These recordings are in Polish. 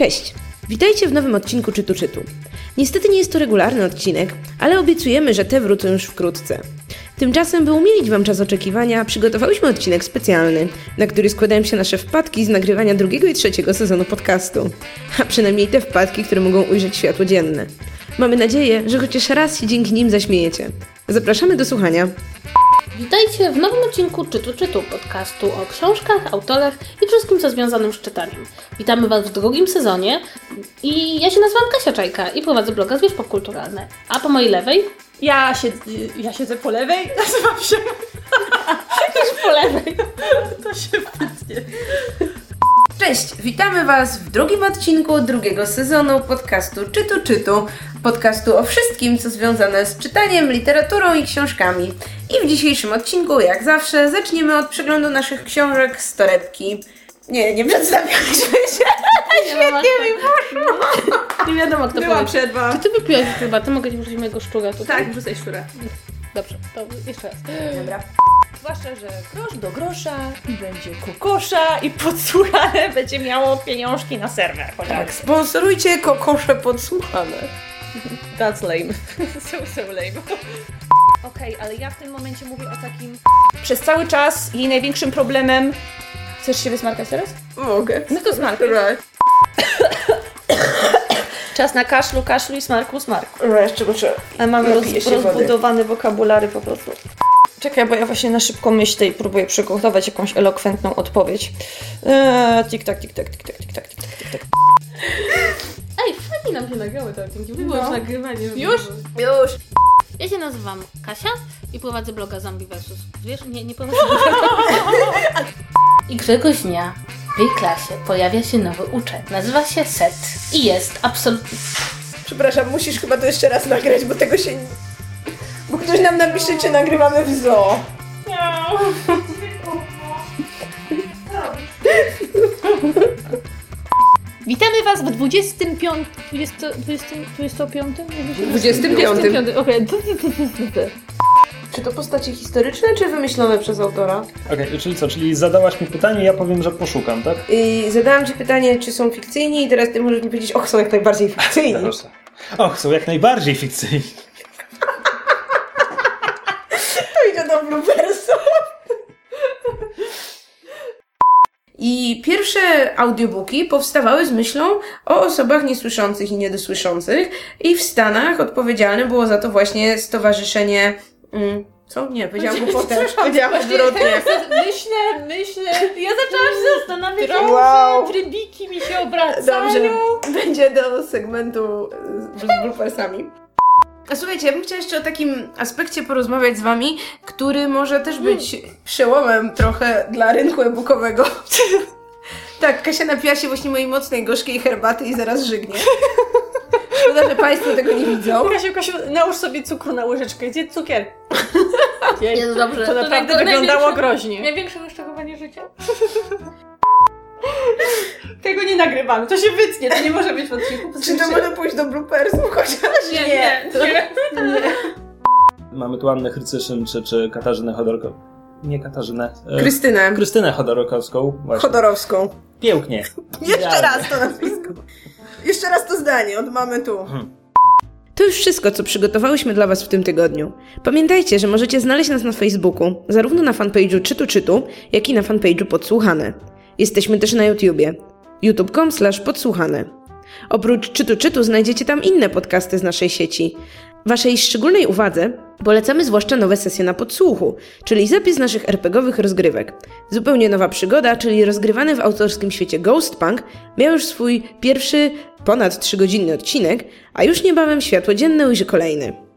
Cześć! Witajcie w nowym odcinku Czytu Czytu. Niestety nie jest to regularny odcinek, ale obiecujemy, że te wrócą już wkrótce. Tymczasem, by umilić Wam czas oczekiwania, przygotowałyśmy odcinek specjalny, na który składają się nasze wpadki z nagrywania drugiego i trzeciego sezonu podcastu. A przynajmniej te wpadki, które mogą ujrzeć światło dzienne. Mamy nadzieję, że chociaż raz się dzięki nim zaśmiejecie. Zapraszamy do słuchania. Witajcie w nowym odcinku Czytu Czytu, podcastu o książkach, autorach i wszystkim, co związanym z czytaniem. Witamy Was w drugim sezonie i ja się nazywam Kasia Czajka i prowadzę bloga Zwierz Popkulturalne. A po mojej lewej? Ja, siedzę, ja siedzę po lewej, nazywam się. Też po lewej. To się wytnie. Cześć, witamy Was w drugim odcinku drugiego sezonu podcastu Czytu Czytu, podcastu o wszystkim, co związane z czytaniem, literaturą i książkami. I w dzisiejszym odcinku, jak zawsze, zaczniemy od przeglądu naszych książek z torebki. Nie, nie przedstawialiśmy się. Świetnie mi poszło. Nie wiadomo, kto Byłam powie. przed wam. Czy ty wypiłaś chyba? Ty mogę ci wrzucić mojego szczura tutaj? Tak, wrzucaj szczurę. Dobrze, to jeszcze raz. Dobra. Zwłaszcza, że grosz do grosza i będzie kokosza i podsłuchane będzie miało pieniążki na serwer. Tak, Tak. sponsorujcie kokosze podsłuchane. That's lame. so, so lame. Okej, ale ja w tym momencie mówię o takim... Przez cały czas jej największym problemem... Chcesz się wysmarkać teraz? Mogę. No to smarkuj. Right. Czas na kaszlu, kaszlu i smarku, smarku. Dobra, jeszcze muszę. Ale mamy roz, wody. rozbudowany wokabulary po prostu. Czekaj, bo ja właśnie na szybko myślę i próbuję przygotować jakąś elokwentną odpowiedź. Eee, tik tak, tik tak, tik tak, tik tak, tik tak, tik tak. Się nagrały te odcinki. Było No. już nagrywanie. Już? Już. Ja się nazywam Kasia i prowadzę bloga Zombie vs. Wiesz, nie, nie prowadzę I któregoś dnia w jej klasie pojawia się nowy uczeń. Nazywa się Set i jest absolutnie... Przepraszam, musisz chyba to jeszcze raz nagrać, bo tego się... Bo ktoś nam napisze, czy nagrywamy w zoo. Was w 25... 20, 20, 25? 25. Okej. Czy to postacie historyczne, czy wymyślone przez autora? Okej, czyli co, czyli zadałaś mi pytanie, ja powiem, że poszukam, tak? I zadałam Ci pytanie, czy są fikcyjni i teraz Ty możesz mi powiedzieć, och, są jak najbardziej fikcyjni. Och, są jak najbardziej fikcyjni. To idzie do bloopersów. I pierwsze audiobooki powstawały z myślą o osobach niesłyszących i niedosłyszących i w Stanach odpowiedzialne było za to właśnie Stowarzyszenie... Mm, co? Nie, powiedziałam głupotę. Powiedziałam odwrotnie. Myślę, myślę. Ja zaczęłam się zastanawiać, Wow. trybiki mi się obracają. Dobrze, będzie do segmentu z, z bloopersami. A słuchajcie, ja bym chciała jeszcze o takim aspekcie porozmawiać z wami, który może też być przełomem trochę dla rynku e-bookowego. tak, Kasia napiła się właśnie mojej mocnej, gorzkiej herbaty i zaraz żygnie. Szkoda, że Państwo tego nie widzą. Kasiu, Kasiu, nałóż sobie cukru na łyżeczkę. Gdzie cukier? Jej, Jest dobrze. To naprawdę wyglądało groźnie. Największe wyszczekowanie życia. Tego nie nagrywamy, to się wytnie, to nie może być w odcinku. Czy to może pójść do bloopersów chociaż? Nie, nie, nie. Mamy tu Annę Chrycyszyn czy, czy Katarzynę Chodorkowską. Nie Katarzynę. e, Krystynę Krystynę Chodorkowską. Właśnie. Chodorowską. Pięknie. Jeszcze Idealnie. raz to nazwisko. Jeszcze raz to zdanie, od mamy tu. To już wszystko, co przygotowałyśmy dla Was w tym tygodniu. Pamiętajcie, że możecie znaleźć nas na Facebooku, zarówno na fanpage'u Czytu Czytu, jak i na fanpage'u Podsłuchane. Jesteśmy też na YouTubie. youtube.com podsłuchane. Oprócz Czytu Czytu znajdziecie tam inne podcasty z naszej sieci. Waszej szczególnej uwadze polecamy zwłaszcza nowe sesje na podsłuchu, czyli zapis naszych RPGowych rozgrywek. Zupełnie nowa przygoda, czyli rozgrywany w autorskim świecie Ghostpunk, miał już swój pierwszy, ponad 3-godzinny odcinek, a już niebawem światło dzienne ujrzy kolejny.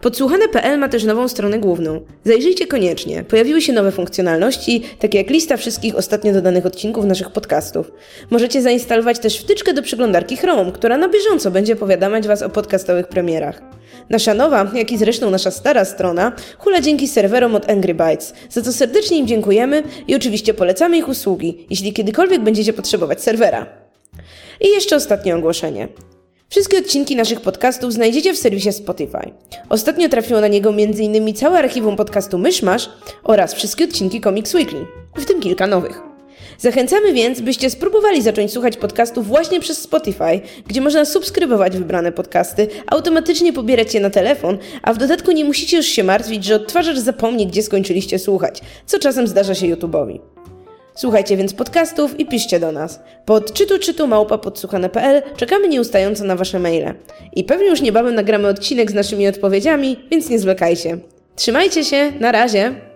Podsłuchane.pl ma też nową stronę główną. Zajrzyjcie koniecznie. Pojawiły się nowe funkcjonalności, takie jak lista wszystkich ostatnio dodanych odcinków naszych podcastów. Możecie zainstalować też wtyczkę do przeglądarki Chrome, która na bieżąco będzie powiadamiać Was o podcastowych premierach. Nasza nowa, jak i zresztą nasza stara strona, hula dzięki serwerom od Angry Bytes, za co serdecznie im dziękujemy i oczywiście polecamy ich usługi, jeśli kiedykolwiek będziecie potrzebować serwera. I jeszcze ostatnie ogłoszenie. Wszystkie odcinki naszych podcastów znajdziecie w serwisie Spotify. Ostatnio trafiło na niego m.in. całe archiwum podcastu Myszmasz oraz wszystkie odcinki Comics Weekly, w tym kilka nowych. Zachęcamy więc, byście spróbowali zacząć słuchać podcastów właśnie przez Spotify, gdzie można subskrybować wybrane podcasty, automatycznie pobierać je na telefon, a w dodatku nie musicie już się martwić, że odtwarzacz zapomni, gdzie skończyliście słuchać, co czasem zdarza się YouTube'owi. Słuchajcie więc podcastów i piszcie do nas. Pod czytu czytu małpa podsłuchane.pl czekamy nieustająco na wasze maile. I pewnie już niebawem nagramy odcinek z naszymi odpowiedziami, więc nie zwlekajcie. Trzymajcie się, na razie!